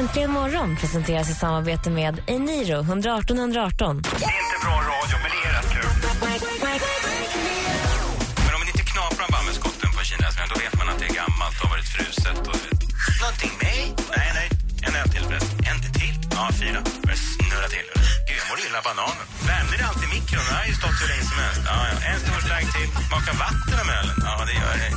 Äntligen morgon presenteras i samarbete med Eniro 118 118. Det är inte bra radio, men det är rätt kul. Men om man inte knaprar bara med skotten på kinesiska, då vet man att det är gammalt och har varit fruset. Och... Någonting med? Nej, nej. En öl till förresten. En till? Ja, fyra. Börjar snurra till. Gud, jag mår illa av bananen. Värmde det alltid i mikron? Den har ju stått hur länge som helst. Ja, ja. En stor slagg till. Smaka vatten om ölen? Ja, det gör det.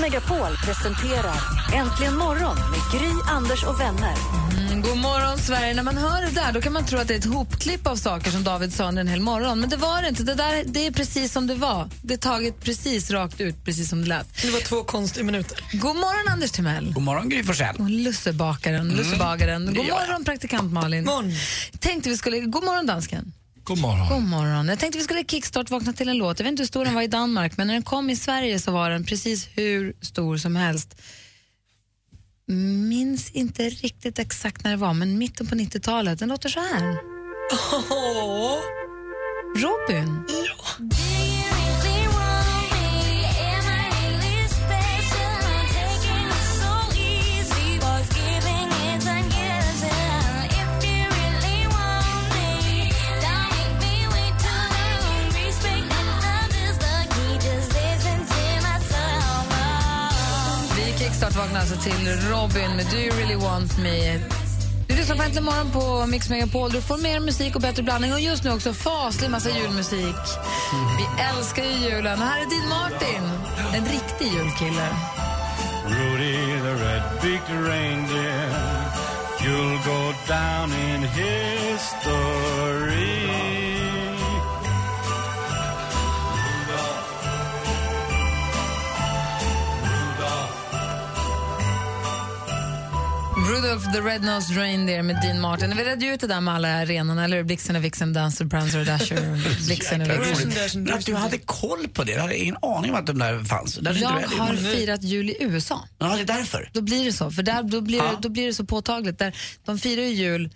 Megapol presenterar Äntligen morgon med Gry, Anders och vänner. Mm, god morgon, Sverige. När man hör det där då kan man tro att det är ett hopklipp av saker som David sa under en hel morgon. Men det var det inte. Det, där, det är precis som det var. Det är taget precis rakt ut, precis som det lät. Det var två konstiga minuter. God morgon, Anders Timell. God morgon, Gry Forssell. Och Lussebakaren, lussebagaren. God gör jag. morgon, praktikant Malin. Morgon. Tänkte vi skulle, god morgon, dansken. God morgon. God morgon. Jag tänkte vi skulle kickstart-vakna till en låt. Jag vet inte hur stor den var i Danmark, men när den kom i Sverige så var den precis hur stor som helst. Minns inte riktigt exakt när det var, men mitten på 90-talet. Den låter så här. Åh, Robin. Att vakna alltså till Robin med Do you really want me? Du lyssnar på Äntligen morgon på Mix Megapol. Du får mer musik och bättre blandning och just nu också faslig massa julmusik. Vi älskar ju julen. Här är Dean Martin, en riktig julkille. Rudy the red-beaked reindeer You'll go down in history Rudolph the Red-Nosed Reindeer med Dean Martin. Vi redde ju ut det där med alla renarna, eller hur? Blixen och Vixen, Dancer, Prancer och Dasher. Blixen och Vixen. att du hade koll på det, jag hade ingen aning om att de där fanns. Inte Jag du har firat jul i USA. Ja, det är därför. Då blir det så, för där, då, blir, Ja. då blir det så påtagligt. Där, de firar ju jul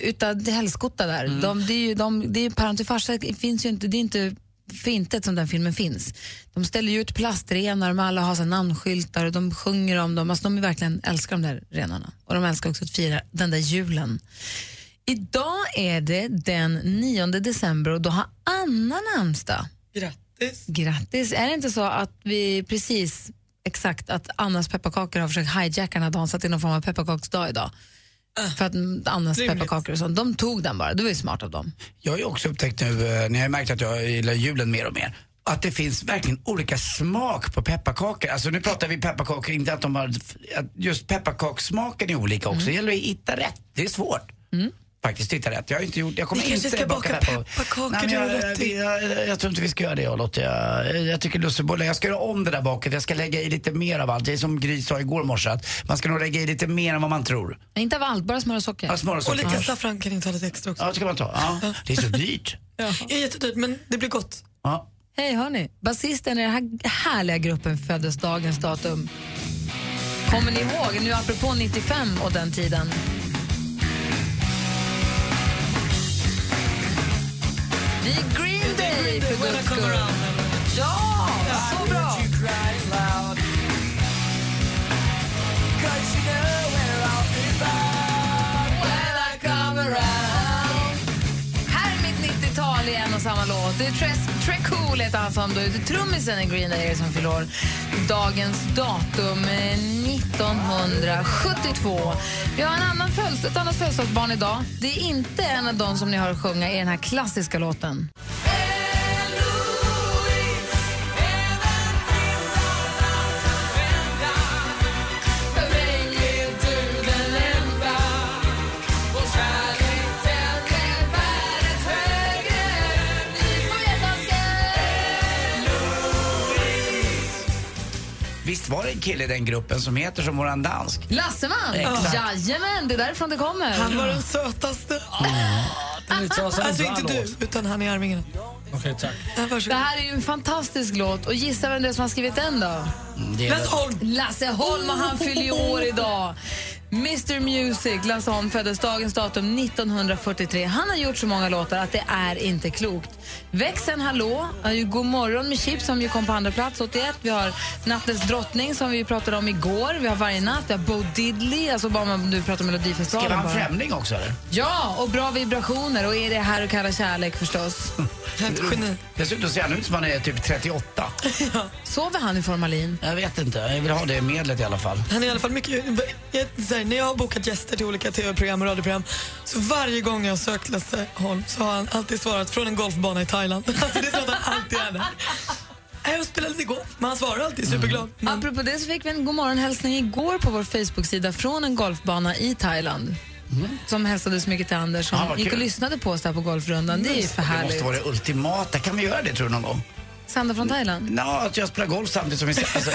utav det helskotta där. Mm. De, det är ju de, det är ju Päron till farsa, det finns ju inte, det är inte för intet som den filmen finns. De ställer ut plastrenar, de alla har så här namnskyltar och de sjunger om dem. Alltså, de är verkligen älskar de där renarna. Och de älskar också att fira den där julen. Idag är det den 9 december och då har Anna namnsdag. grattis. Grattis! Är det inte så att vi precis exakt att Annas pepparkakor har försökt hijacka den här dagen, satt in någon form av pepparkaksdag idag? För att mm, rimligt. pepparkakor och sånt, de tog den bara. Det var ju smart av dem. Jag har ju också upptäckt nu, eh, när jag har märkt att jag gillar julen mer och mer, att det finns verkligen olika smak på pepparkakor. Alltså nu pratar vi pepparkakor, inte att de har, att just pepparkakssmaken är olika också. Det gäller att hitta rätt, det är svårt. Faktiskt hitta rätt. Jag har inte gjort, jag kommer inte ska baka peppar- pepparkakor, Nej, jag, jag, jag, jag tror inte vi ska göra det jag Lotta. Jag, jag tycker lussebullar, jag ska göra om det där baket. Jag ska lägga i lite mer av allt. Det är som Gry sa igår morse, att man ska nog lägga i lite mer än vad man tror. Men inte av allt, bara smör och socker. Ja, smör och Och socker lite kanske. saffran kan ni ta lite extra också. Ja, det ska man ta. Ja. Det är så dyrt. Ja. Det är jättedyrt men det blir gott. Ja. Hej hörni, basisten i den här härliga gruppen föddes dagens datum. Kommer ni ihåg, nu apropå 95 och den tiden? Det är Green Day för guds skull. Ja, så bra! When 90-tal i en och samma låt. Det är Tre Cool heter han som då är trummisen i Green Day som fyller år. Dagens datum eh, 1972. Vi har en annan ett annat födelsedagsbarn idag. Det är inte en av dem som ni har sjunga i den här klassiska låten. Visst var det en kille i den gruppen som heter som våran dansk? Lasseman! Exakt. Jajamän, det är därifrån det kommer. Han var den sötaste. Alltså inte du, utan han i Arvingarna. Okej, tack. Det här är ju en fantastisk låt och gissa vem det är som har skrivit den då? Det är Lasse Holm! Lasse Holm och han fyller ju år idag. Mr Music, Lasse Holm föddes dagens datum 1943. Han har gjort så många låtar att det är inte klokt. Växeln Hallå, God morgon med Chips som ju kom på andra plats 81. Vi har Nattens drottning som vi pratade om igår. Vi har Varje natt, vi har Bo Diddley, alltså bara om du pratar om Melodifestivalen. Skrev han. Främling också eller? Ja, och Bra vibrationer och Är det här och kalla kärlek förstås. Geni. Dessutom ser han ut som han är typ 38. Sover han i formalin? Jag vet inte, jag vill ha det medlet i alla fall. Han är i alla fall mycket... Jag, här, när jag har bokat gäster till olika tv-program och radioprogram så varje gång jag har sökt Lasse Holm så har han alltid svarat från en golfbana i Thailand. Alltså det är så att han alltid är där. Jag spelade golf, men han svarar alltid superglad. Men, Apropå det så fick vi en god morgonhälsning igår på vår Facebook-sida från en golfbana i Thailand. Som hälsade så mycket till Anders som vad gick och lyssnade på oss där på golfrundan. Det är ju för Det måste härligt. vara det ultimata. Kan vi göra det tror du någon gång? Sända från Thailand? Ja, att jag spelar golf samtidigt som vi. Alltså,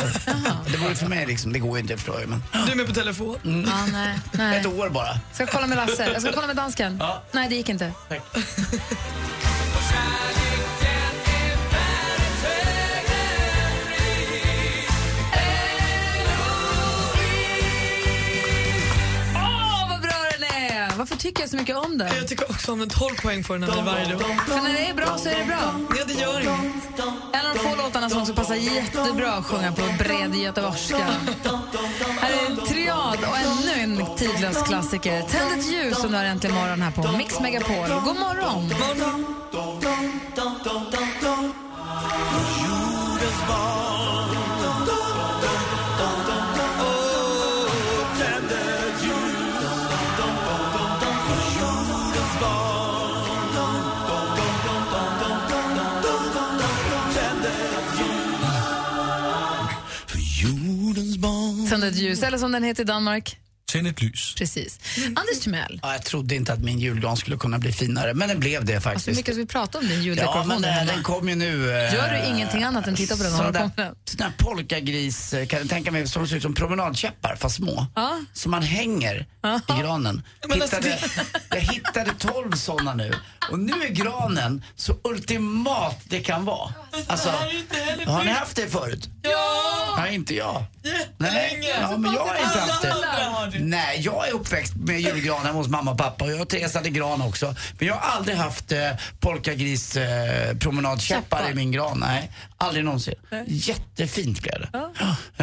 det vore för mig liksom, det går ju inte förstår jag men. du är med på telefon. Ja, nej. nej. Ett år bara. Ska jag kolla med Lasse? Jag ska kolla med dansken. Ja. Nej, det gick inte. Varför tycker jag så mycket om den? Jag tycker också om den 12 poäng får den av mig varje dag. För när det är bra så är det bra. Ja, det gör inget. En av de få låtarna som också passar jättebra att sjunga på bred göteborgska. Här är en triad och ännu en tidlös klassiker. Tänd ett ljus som du har äntligen morgon här på Mix Megapol. God morgon! Tänd ett ljus, eller som den heter i Danmark. Tänd ett lys. Precis. Anders Timell, Ja, jag trodde inte att min julgran skulle kunna bli finare, men den blev det alltså, hur faktiskt. mycket ska vi prata om din ja, juldekoration? men där eh, den kom ju nu. eh, Gör du ingenting annat än titta på den? Du där, den? där polkagris, eh, kan jag tänka mig, som ser ut som promenadkäppar fast små. Ja. Som man hänger i granen. Men alltså, Hittade, jag hittade 12 såna nu. Och nu är granen så ultimat det kan vara. Alltså, har ni haft det förut? Ja! Nej, inte jag. Nej, Jättelänge. ja, men jag har inte haft det. Nej, jag är uppväxt med julgran hemma hos mamma och pappa och jag har Therese hade gran också. Men jag har aldrig haft eh, polkagris eh, promenadkäppar i min gran. Nej, aldrig någonsin. Jättefint blev det.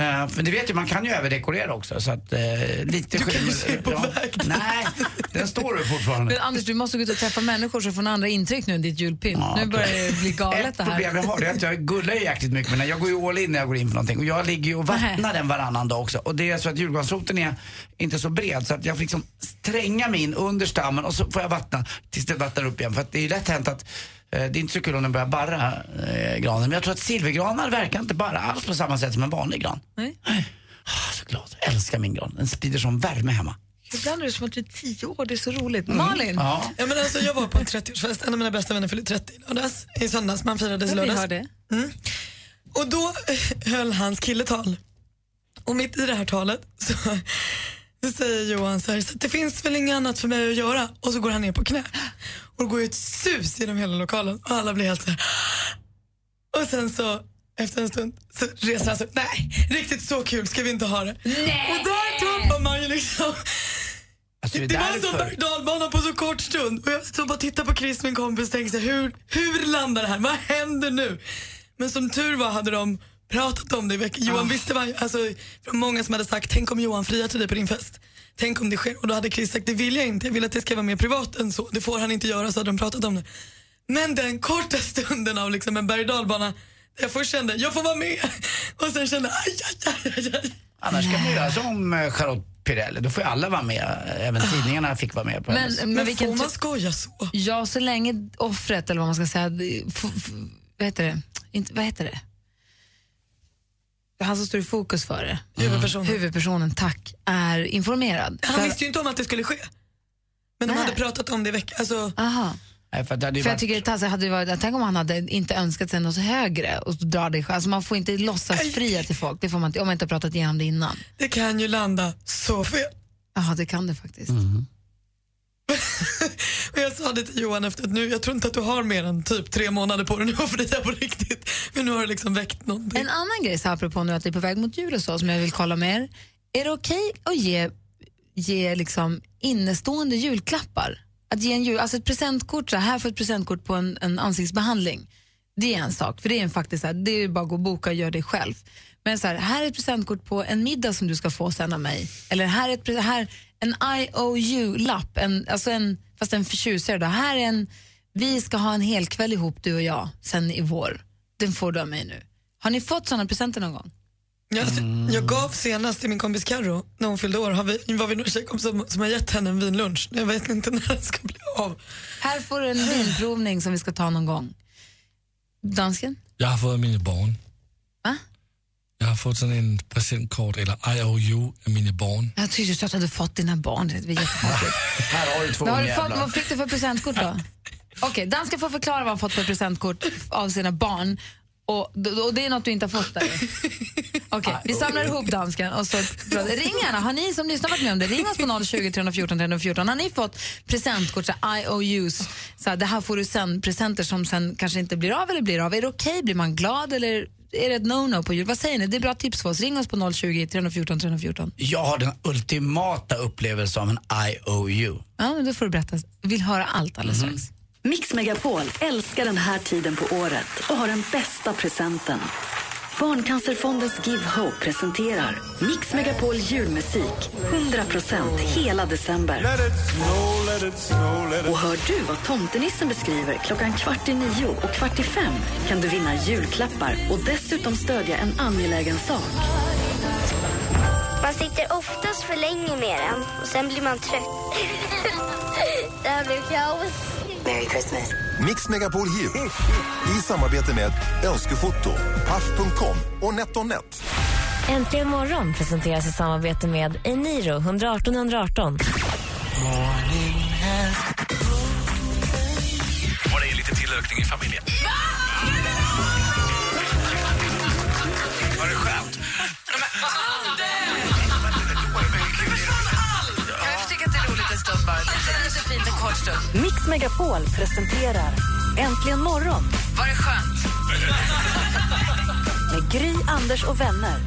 Eh, för det vet ju, man kan ju överdekorera också så att eh, lite Du kan ju se på ja. Nej, den står du fortfarande. Men Anders, du måste gå ut och träffa människor så får ni andra intryck nu än ditt julpynt. Ja, nu börjar det bli galet Ett det här. problem jag har det är att jag gullar ju jäkligt mycket men jag går ju all in när jag går in för någonting och jag ligger ju och vattnar den varannan dag också och det är så att julgransroten är inte så bred så att jag får liksom tränga mig in under stammen och så får jag vattna tills det vattnar upp igen för att det är lätt hänt att eh, det är inte så kul om den börjar barra, eh, granen. Men jag tror att silvergranar verkar inte barra alls på samma sätt som en vanlig gran. Nej. Ah, så glad. Jag älskar min gran. Den sprider sån värme hemma. Ibland är det som att du är tio år, det är så roligt. Malin, Ja. Ja, men alltså, jag var på en 30-årsfest, en av mina bästa vänner fyllde 30 i lördags, i söndags, man firades i lördags. det. Och då eh, höll hans kille tal. Och mitt i det här talet så, så säger Johan så här, så det finns väl inget annat för mig att göra. Och så går han ner på knä. Och det går ett sus genom hela lokalen och alla blir helt så här. Och sen så efter en stund så reser han sig upp. Nej, riktigt så kul ska vi inte ha det. Och där tappar man ju liksom Alltså, det, det var en sån berg dalbana på så kort stund. Och jag stod bara och tittade på Chris, min kompis, och tänkte så här, hur, hur landar det här? Vad händer nu? Men som tur var hade de pratat om det i veckan. Johan visste vad, alltså, från många som hade sagt, tänk om Johan friar till dig på din fest. Tänk om det sker. Och då hade Chris sagt, det vill jag inte. Jag vill att det ska vara mer privat än så. Det får han inte göra, så hade de pratat om det. Men den korta stunden av liksom en berg dalbana, där jag först kände, jag får vara med. Och sen kände, aj, aj, aj, aj. Annars kan man göra som eh, Charlotte Pirelli. Då får ju alla vara med. Även tidningarna fick vara med på Men, hennes. men, Men får man skoja så? Ja, så länge offret, eller vad man ska säga, vad heter det? Inte, vad heter det? Han som står i fokus för det. Huvudpersonen. Huvudpersonen, tack, är informerad. Han För- visste ju inte om att det skulle ske. Men de Nej. hade pratat om det i veckan. Alltså, Aha. Nej, för det hade ju För jag varit- tycker det hade ju varit, tänk om han hade inte önskat sig något högre och dra det själv. Alltså man får inte låtsas fria till folk, det får man inte, om man inte har pratat igenom det innan. det kan ju landa så fel. Jaha, det kan det faktiskt. Och jag sa det till Johan efter att nu, jag tror inte att du har mer än typ tre månader på dig nu för det är på riktigt. Men nu har du liksom väckt någonting. En annan grej, så här, apropå nu att vi är på väg mot jul och så, som jag vill kolla med er. Är det okej okay att ge, ge liksom innestående julklappar? Att ge en jul, alltså ett presentkort, så här, här får ett presentkort på en, en ansiktsbehandling. Det är en sak, för det är en faktiskt så här, det är bara att gå och boka och göra det själv. Men så här, här är ett presentkort på en middag som du ska få sen av mig. Eller här är ett, här, en IOU-lapp, en, alltså en, fast en förtjusare. Då. Här är en, vi ska ha en hel kväll ihop du och jag sen i vår. Den får du av mig nu. Har ni fått såna presenter någon gång? Jag, jag gav senast till min kompis Carro när hon fyllde år, har vi, var vi några tjejkompisar som, som har gett henne en vinlunch. Jag vet inte när den ska bli av. Här får du en vinprovning som vi ska ta någon gång. Dansken? Jag har fått mina barn. Va? Jag har fått sådan en presentkort, eller IOU, av mina barn. Jag tyckte just att du hade fått dina barn. Det jättekonstigt. Här har du två Vad har du fått, vad fick du för presentkort då? Okej, dansken får förklara vad han fått för presentkort av sina barn. Och, och det är något du inte har fått där. Okej, vi samlar ihop dansken och så ring gärna. Har ni som lyssnar varit med om det? Ring oss på 020 314 314. Har ni fått presentkort, så IOUs, så här, det här får du sen, presenter som sen kanske inte blir av eller blir av. Är det okej? Blir man glad eller är det ett no-no på jul? Vad säger ni? Det är bra tips för oss. Ring oss på 020 314 314. Jag har den ultimata upplevelsen av en IOU. Ja, men då får du berätta. Vi vill höra allt alldeles strax. Mix Megapol älskar den här tiden på året och har den bästa presenten. Barncancerfondens Give Hope presenterar Mix Megapol julmusik 100% hela december. Och hör du vad tomtenissen beskriver klockan kvart i nio och kvart i fem kan du vinna julklappar och dessutom stödja en angelägen sak. Man sitter oftast för länge med den och sen blir man trött. det här blev kaos. Merry Christmas. Mix Megapol Jul i samarbete med Önskefoto, Paff.com och NetOnNet. Äntligen morgon presenteras i samarbete med Eniro 118 118. Var det lite tillökning i familjen? Kort stund. Mix Megapol presenterar Äntligen morgon Var det skönt? med Gry, Anders och vänner.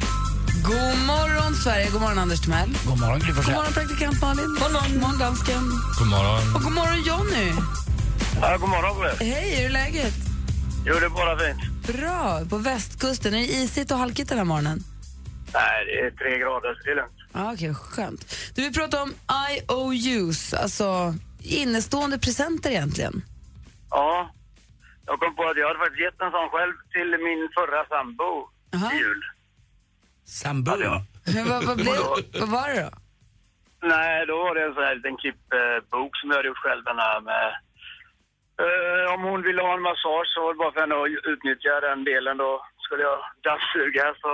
God morgon, Sverige. God morgon, Anders Timell. God morgon, Gry God morgon, praktikant Malin. God morgon, god morgon dansken. God morgon. Och god morgon, Johnny. Ja, god morgon. Hej, hur är läget? Jo, det är bara fint. Bra. På västkusten. Är det isigt och halkigt den här morgonen? Nej, det är tre grader, så det är lugnt. Ja, Okej, skönt. Du vill prata om IOUs, alltså innestående presenter egentligen. Ja, jag kom på att jag hade faktiskt gett en sån själv till min förra sambo i jul. Sambo? Vad, vad, blev, vad var det då? Nej, då var det en sån här liten klippbok som jag hade gjort själv, den här med... eh, om hon ville ha en massage så var det bara för henne att utnyttja den delen. Då skulle jag dammsuga så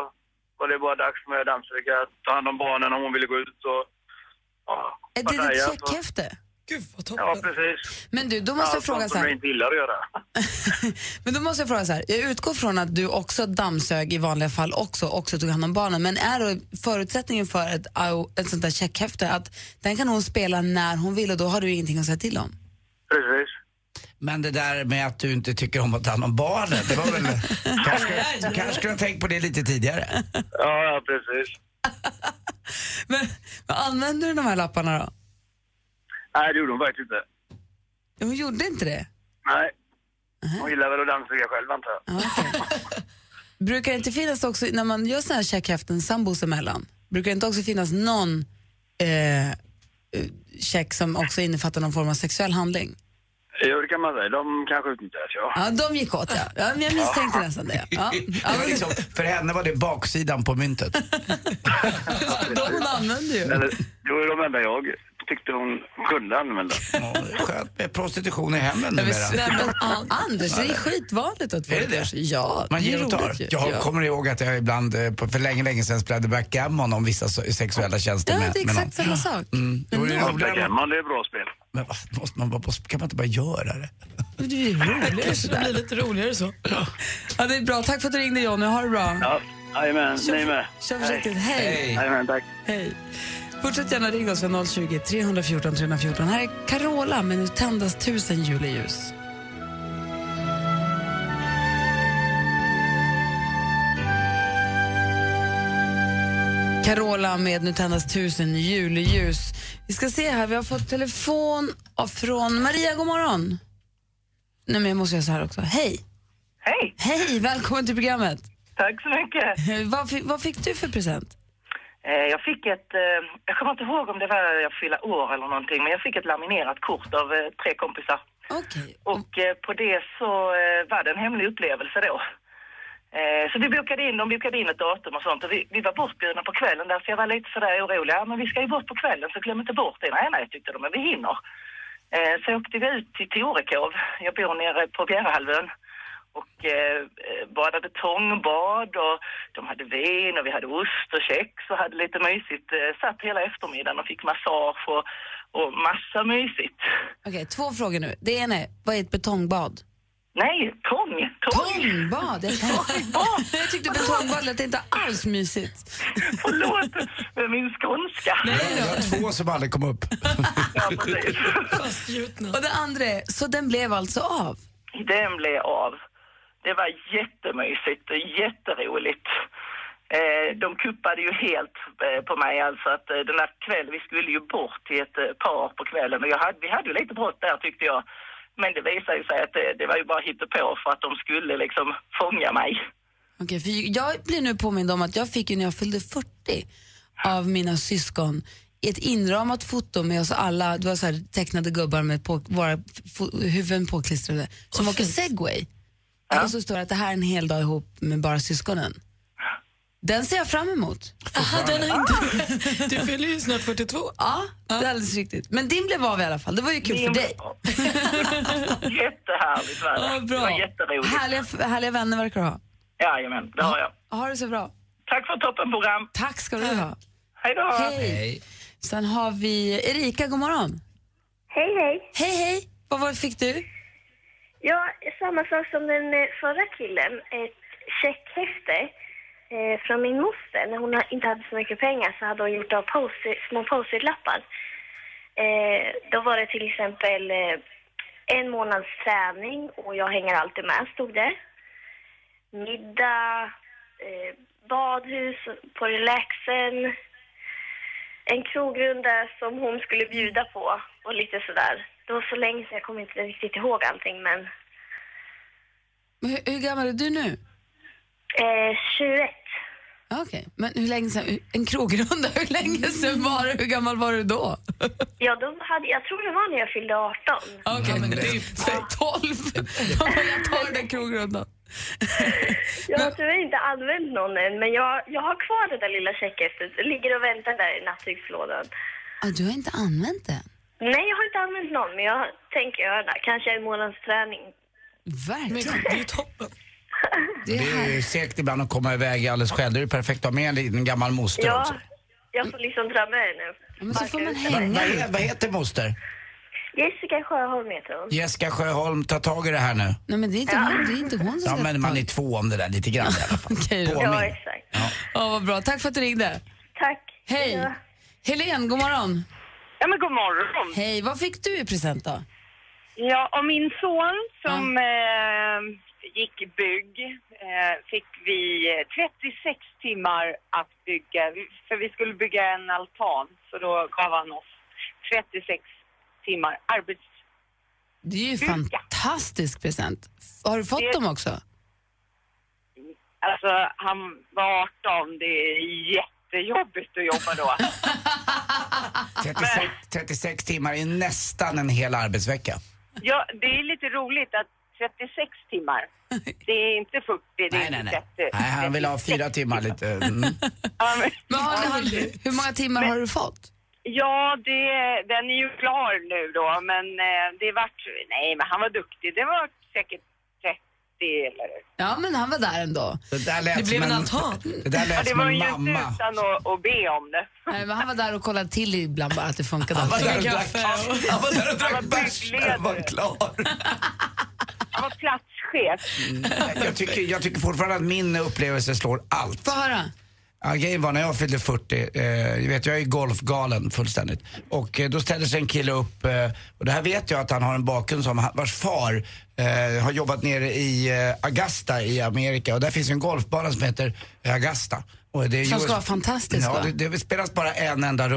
var det bara dags med att dammsuga, ta hand om barnen om hon ville gå ut och... Ja, Ett litet checkhäfte? Gud vad Ja, precis. Men du, då måste jag Allt fråga så här. jag inte gillar att göra. Men då måste jag fråga så här. Jag utgår från att du också dammsög i vanliga fall också, också tog hand om barnen. Men är då förutsättningen för ett, ett sånt där checkhäfte att den kan hon spela när hon vill och då har du ingenting att säga till om? Precis. Men det där med att du inte tycker om att ta hand om barnen, det var väl... kanske, du kanske skulle ha tänkt på det lite tidigare. Ja, ja precis. Men vad använder du de här lapparna då? Nej, det gjorde hon faktiskt inte. Hon gjorde inte det? Nej. Hon gillar väl att dammsuga själv, antar jag. Brukar det inte finnas också, när man gör såna här checkhäften sambos emellan, brukar det inte också finnas någon eh, eh, check som också innefattar någon form av sexuell handling? Jo, det kan man säga. De kanske utnyttjas, ja. Ja, de gick åt ja. ja men jag misstänkte nästan det. Ja. Ja, men, liksom, för henne var det baksidan på myntet. de hon använder ju. Eller, det var ju de enda jag tyckte hon kunde använda. Ja, det är skönt med prostitution i hemmen numera. men, Anders, det är skitvanligt att folk Är det. Ja, Man ger och tar. Jag Ja. kommer ihåg att jag ibland eh, för länge, länge sedan spelade backgammon om vissa sexuella tjänster Ja, med, det är exakt samma sak. Mm. Ja, Backgammon, det är bra spel. Men vad, måste man bara, kan man inte bara göra det? Det är ju roligare Kanske det blir lite roligare så. Ja, det är bra. Tack för att du ringde Johnny. Ha det bra. Ja, jajamän. Ni med. Kör försiktigt. Hej. Jajamän, tack. Hej. Fortsätt gärna ringa oss vid 020 314 314. Här är Carola med Nu tändas tusen juleljus. Carola med Nu tändas tusen juleljus. Vi ska se här, vi har fått telefon från Maria, god morgon. Nej men jag måste göra så här också. Hej! Hej! Hej, välkommen till programmet. Tack så mycket. vad, fick, vad fick du för present? Eh, Jag fick ett, eh, jag kommer inte ihåg om det var jag fyllde år eller någonting, men jag fick ett laminerat kort av eh, tre kompisar. Okej. Och på det så var det en hemlig upplevelse då. Så vi bokade in, de bokade in ett datum och sånt och vi, vi var bortbjudna på kvällen där så jag var lite sådär orolig. Ja, men vi ska ju bort på kvällen så glöm inte bort det. Nej, nej, tyckte de, men vi hinner. Så åkte vi ut till Torekov. Jag bor nere på Bjärehalvön. Och eh, badade tångbad och de hade vin och vi hade ost och kex och hade lite mysigt. Eh, satt hela eftermiddagen och fick massage och, och massa mysigt. Okej, två frågor nu. Det ena är, vad är ett betongbad? Nej, tång! Tång! Tångbad? Jag, jag tyckte betongbad lät inte alls mysigt. Förlåt, är min skånska. Jag har två som aldrig kom upp. Och det andra är, så den blev alltså av? Den blev av. Det var jättemysigt jätteroligt. Eh, de kuppade ju helt eh, på mig alltså att eh, den där kvällen, vi skulle ju bort till ett eh, par på kvällen och jag hade, vi hade ju lite brått där tyckte jag. Men det visade ju sig att det, det var ju bara på för att de skulle liksom fånga mig. Okej, för jag blir nu påmind om att jag fick ju när jag fyllde 40 av mina syskon ett inramat foto med oss alla, det var så här tecknade gubbar med på, våra huvuden påklistrade, som åker segway. Och så står det att det här är en hel dag ihop med bara syskonen. Den ser jag fram emot. Aha, den har inte... Du fyller ju snart 42. Ja, det är alldeles riktigt. Men din blev av i alla fall, det var ju kul Din för dig. Jättehärligt var det. Ja, Det bra. var jätteroligt. Härliga, härliga vänner verkar du ha. Jajamän, det har jag. Ha det så bra. Tack för toppenprogram. Tack ska du ha. Hej då. Hej. Sen har vi Erika, god morgon. Hej, hej. Hej, hej. Vad var, fick du? Ja, samma sak som den eh, förra killen. Ett checkhäfte eh, från min moster. När hon inte hade så mycket pengar så hade hon gjort av post- små post-it-lappar. Eh, då var det till exempel eh, en månads träning och jag hänger alltid med, stod det. Middag, eh, badhus på relaxen. En krogrunda som hon skulle bjuda på och lite sådär. Det var så länge sedan jag kommer inte riktigt ihåg allting men Men Hur, hur gammal är du nu? eh, 21. Okej, men hur länge sedan? En krogrunda, hur länge sedan var det? Hur gammal var du då? Ja, då hade, jag tror det var när jag fyllde 18. Okej, men typ säg 12. jag tar den krogrundan. Jag har tyvärr inte använt någon än, men jag, jag har kvar det där lilla checkhäftet. Det ligger och väntar där i nattdukslådan. Ah, du har inte använt den? Nej, jag har inte använt någon, men jag tänker göra det. Kanske en månads träning. Verkligen. Det är ju toppen. Det är ju segt ibland att komma iväg alldeles själv. Det är ju perfekt att ha med en liten gammal moster Ja, också. jag får liksom dra med nu. men så får man Vad, vad, vad heter moster? Jessica Sjöholm heter hon. Jessica Sjöholm, ta tag i det här nu. Nej, men det är inte, hon, det är inte hon som Ja, ska men man är två om det där lite grann i alla fall. Okej då. Påminn. Ja, exakt. Ja, vad bra. Tack för att du ringde. Tack. Hej. Ja. Helen, god morgon. Ja, men god morgon. Hej, vad fick du i present då? Ja, och min son som eh, gick bygg eh, fick vi eh, 36 timmar att bygga. För vi skulle bygga en altan, så då gav han oss 36 timmar arbets... Det är ju en fantastisk present. Har du fått Det- dem också? Alltså, han var 18. Det är jättejobbigt att jobba då. 36, 36 timmar är nästan en hel arbetsvecka. Ja, det är lite roligt att 36 timmar, det är inte 40, det är Nej, inte nej, nej. 30. Nej, han vill ha fyra timmar lite. Mm. Ja, men, Men hur många timmar har du fått? Ja, det, den är ju klar nu då, men eh, det vart... Nej, men han var duktig. Det var säkert 30 eller... Ja, men han var där ändå. Det där lät Det blev en en, altan. det där Ja, det var en ju inte mamma. utan att, att be om det. Nej, men han var där och kollade till ibland bara att det funkade. Han var där och drack- han var där och drack bärs när han var klar. Han var platschef. Jag tycker, jag tycker fortfarande att min upplevelse slår allt. Få höra. Ja, grejen var när jag fyllde 40, eh, jag vet, jag är ju golfgalen fullständigt. Och eh, då ställde sig en kille upp, eh, och det här vet jag att han har en bakgrund som, vars far eh, har jobbat nere i eh, Augusta i Amerika och där finns en golfbana som heter eh, Augusta. Och det Som ska vara fantastisk, Ja, det, det spelas bara en enda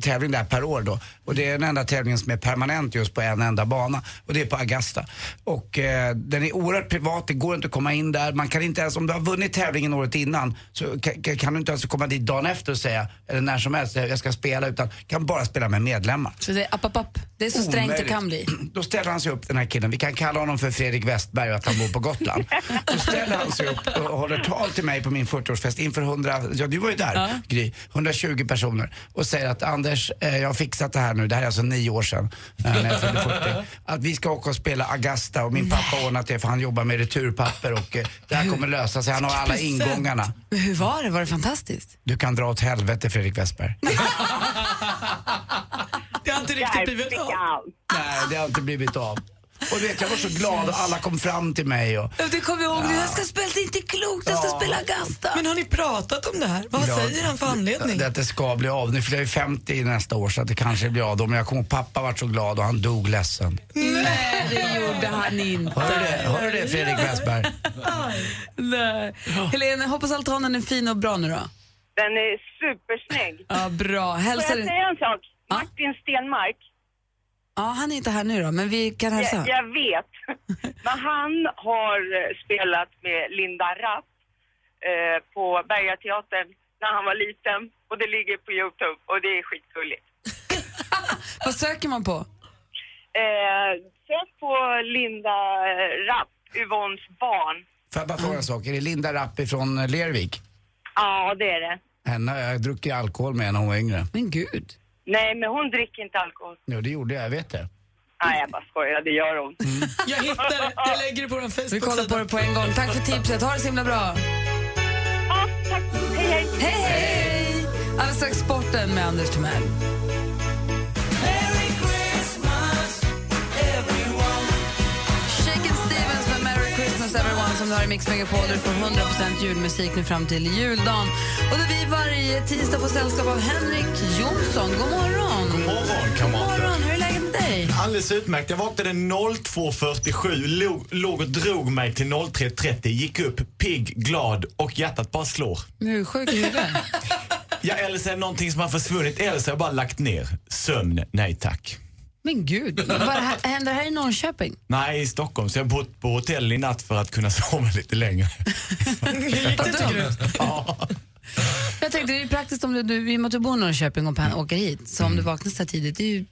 tävling där per år då. Och det är den enda tävlingen som är permanent just på en enda bana. Och det är på Augusta. Och eh, den är oerhört privat, det går inte att komma in där. Man kan inte ens, om du har vunnit tävlingen året innan så ka- ka- kan du inte ens komma dit dagen efter och säga, eller när som helst, jag ska spela. Utan kan bara spela med medlemmar. Så det är app, app, app. Det är så strängt det kan bli. Då ställer han sig upp den här killen, vi kan kalla honom för Fredrik Westberg och att han bor på Gotland. Då ställer han sig upp och håller tal till mig på min 40-årsfest inför 100, ja du var ju där Gry, 120 personer och säger att Anders, eh, jag har fixat det här nu, det här är alltså nio år sedan eh, när jag fyllde 40. Att vi ska åka och spela Augusta och min pappa har ordnat det för han jobbar med returpapper och eh, det här kommer lösa sig, han har alla ingångarna. Men hur var det? Var det fantastiskt? Du kan dra åt helvete Fredrik Westberg. Det har inte riktigt blivit av. Nej, det har inte blivit av. Och du vet, jag var så glad och alla kom fram till mig och Det kommer jag ihåg. Jag ska spela, det är inte klokt. Jag ska Ja. spela Augusta. Men har ni pratat om det här? Vad Ja, säger han för anledning? Det, att det ska bli av. Nu fyller jag ju 50 nästa år så att det kanske blir av då. Men jag kommer ihåg pappa vart så glad och han dog ledsen. Nej, det gjorde han inte. Hör du det, Hör du det Fredrik Westberg? Nej. Helene, hoppas altanen är fin och bra nu då. Den är supersnygg. Ja, bra. Får Hälsa jag din... säga en sak? Martin Stenmark. Ja, han är inte här nu då, men vi kan hälsa. Jag, jag vet. Men han har eh, spelat med Linda Rapp eh, på Bergateatern när han var liten. Och det ligger på Youtube och det är skitgulligt. Vad söker man på? Eh, sök på Linda Rapp, Yvonnes barn. Får jag bara fråga en sak? Är det Linda Rappi från eh, Lervik? Ja, det är det. Henne jag druckit alkohol med när hon var yngre. Men gud. Nej, men hon dricker inte alkohol. Jo, det gjorde jag. Jag vet det. Nej, jag bara skojar. Det gör hon. Jag hittar det. Jag lägger det på vår Vi kollar på det på en gång. Tack för tipset. Ha det så himla bra. Ja, tack. Hej, hej. Hej, hej! Alldeles strax sporten med Anders Timell. Everyone som du har i Mix Megapol. Du får 100% julmusik nu fram till juldagen. Och då vi varje tisdag får sällskap av Henrik Jonsson. God morgon! God morgon, God kamrater. morgon, hur är läget med dig? Alldeles utmärkt. Jag vaknade 02.47, låg, låg och drog mig till 03.30, gick upp pigg, glad och hjärtat bara slår. Hur sjuk i huvudet? Ja, eller så är det någonting som har försvunnit, eller så har jag bara lagt ner. Sömn, nej tack. Men gud, vad här, händer det här i Norrköping? Nej, i Stockholm. Så jag har bott på hotell i natt för att kunna sova lite längre. Vad dumt. Jag tänkte det är ju praktiskt om du, du, i och med att du bor i Norrköping och pen- åker hit, så om du vaknar så här tidigt, det är ju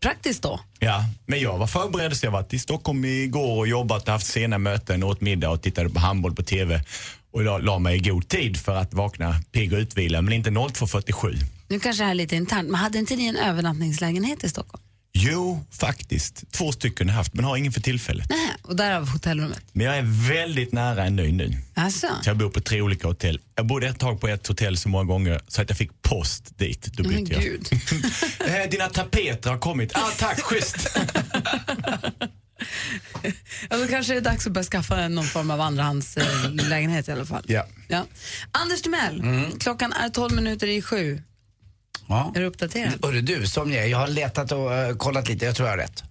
praktiskt då. Ja, men jag var förberedd så jag varit i Stockholm igår och jobbat, haft sena möten, åt middag och tittade på handboll på TV. Och la, la mig i god tid för att vakna pigg och utvilad, men inte 02.47. Nu kanske det här är lite internt, men hade inte ni en övernattningslägenhet i Stockholm? Jo, faktiskt. Två stycken har jag haft, men har ingen för tillfället. Nej, och därav hotellrummet. Men jag är väldigt nära en ny nu. Alltså. Så jag bor på tre olika hotell. Jag bodde ett tag på ett hotell så många gånger så att jag fick post dit. Då Men bytte jag. gud. Eh, Dina tapeter har kommit. Ah, tack, schysst. Ja, då kanske det är dags att börja skaffa en- någon form av andrahandslägenhet i alla fall. Ja. Ja. Anders Timell, Mm. klockan är 12 minuter i sju. Ja. Är du uppdaterad? Hörru du, som jag är, jag har letat och eh, kollat lite, jag tror jag har rätt.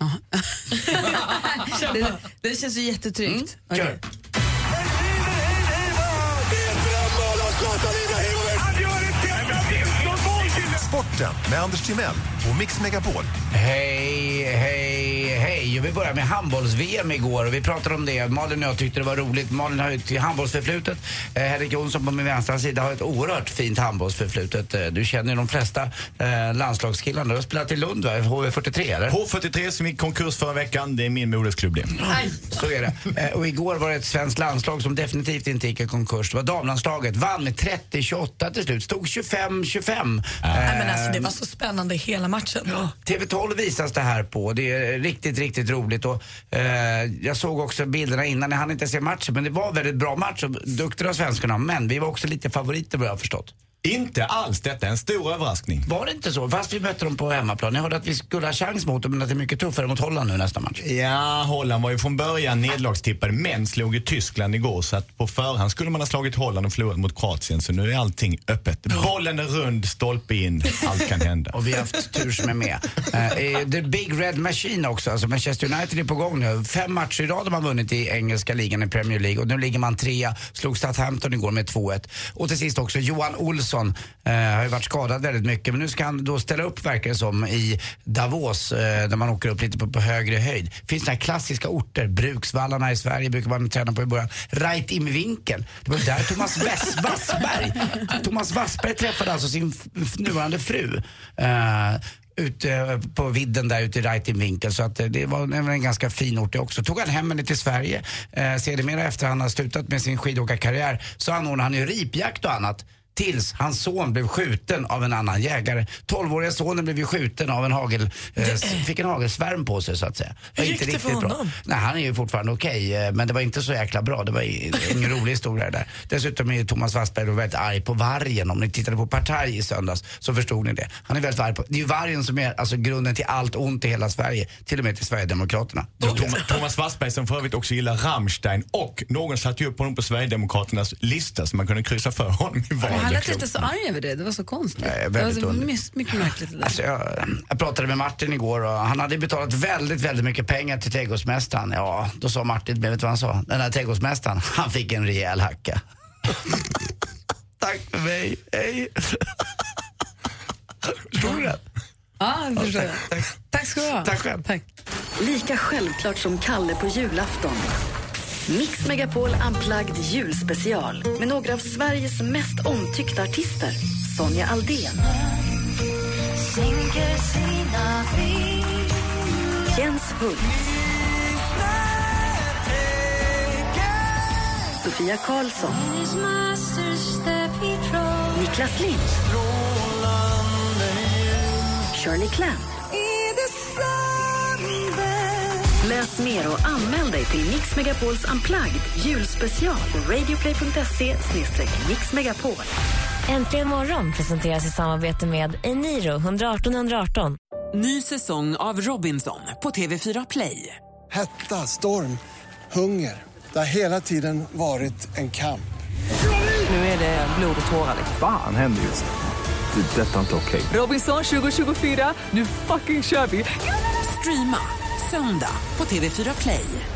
det, det känns ju jättetryggt. Okej. Kör. Sporten med Anders Timell och Mix Megapol. Hej, hej, hej. Vi börjar med handbolls-VM igår och vi pratade om det. Malin och jag tyckte det var roligt. Malin har ju ett handbollsförflutet. Eh, Henrik Jonsson på min vänstra sida har ett oerhört fint handbollsförflutet. Eh, Du känner ju de flesta eh, landslagskillarna. Du har spelat i Lund, va? HV43 eller? H43 som gick konkurs förra veckan, det är min modersklubb det. Så är det. Eh, Och igår var det ett svenskt landslag som definitivt inte gick i konkurs. Det var damlandslaget. Vann med 30-28 till slut. Stod 25-25. Nej, men alltså, det var så spännande hela matchen. TV12 visas det här på. Det är riktigt, riktigt roligt. Och, eh, jag såg också bilderna innan. Jag hann inte se matchen, men det var en väldigt bra match och duktiga svenskarna. Men vi var också lite favoriter vad jag har förstått. Inte alls. Detta är en stor överraskning. Var det inte så? Fast vi mötte dem på hemmaplan. Jag hörde att vi skulle ha chans mot dem, men att det är mycket tuffare mot Holland nu nästa match. Ja, Holland var ju från början nedlagstippade men slog ju Tyskland igår så att på förhand skulle man ha slagit Holland och förlorat mot Kroatien så nu är allting öppet. Bollen är rund, stolpe in, allt kan hända. Och vi har haft tur som är med. Uh, the Big Red Machine också, alltså Manchester United är på gång nu. Fem matcher i rad har man vunnit i engelska ligan i Premier League och nu ligger man trea, slog Southampton igår med 2-1. Och till sist också Johan Olsson, uh, har ju varit skadad väldigt mycket men nu ska han då ställa upp verkar det som i Davos uh, där man åker upp lite på, på högre höjd. finns några klassiska orter, Bruksvallarna i Sverige brukar man träna på i början. Right in vinkeln, det var där Thomas Wassberg, Thomas Wassberg träffade alltså sin nuvarande fru. Uh, ute på vidden där ute i Reitingvinkel. Så att eh, det var en, en ganska fin ort det också. Tog han hem henne till Sverige. Eh, sedermera efter han har slutat med sin skidåkarkarriär så anordnade han ju ripjakt och annat. Tills hans son blev skjuten av en annan jägare. 12-åriga sonen blev ju skjuten av en hagel, eh, fick en hagelsvärm på sig så att säga. Hur gick inte det för riktigt bra. honom? Nej, han är ju fortfarande okej, eh, men det var inte så jäkla bra. Det var ingen rolig historia där. Dessutom är ju Thomas Wassberg väldigt arg på vargen. Om ni tittade på Partaj i söndags så förstod ni det. Han är väldigt arg på, det är ju vargen som är alltså grunden till allt ont i hela Sverige. Till och med till Sverigedemokraterna. Thomas, Thomas Wassberg som för övrigt också gillar Rammstein och någon satte ju upp honom på Sverigedemokraternas lista så man kunde kryssa för honom i valet. Han lät inte så arg över det, det var så konstigt. Nej, det väldigt var så mycket märkligt det där. Alltså jag, jag pratade med Martin igår och han hade betalat väldigt, väldigt mycket pengar till trädgårdsmästaren. Ja, då sa Martin, vet du vad han sa? Den här trädgårdsmästaren, han fick en rejäl hacka. Tack för mig, hej. Förstod du det? Ja, det förstår jag. Tack. ska du ha. Tack själv. Tack. Lika självklart som Kalle på julafton. Mix Megapol Unplugged julspecial med några av Sveriges mest omtyckta artister. Sonja Aldén. Jens Hult. Sofia Karlsson. Niklas Lind. Shirley Clamp. Läs mer och anmäl dig till Mix Megapols Unplugged julspecial på radioplay.se mixmegapol. Äntligen morgon presenteras i samarbete med Eniro 118 118. Ny säsong av Robinson på TV4 Play. Hetta, storm, hunger. Det har hela tiden varit en kamp. Nu är det blod och tårar. liksom. Fan händer just nu. Det. är Detta är inte okej. Robinson 2024, nu fucking kör vi! Streama söndag på TV4 Play.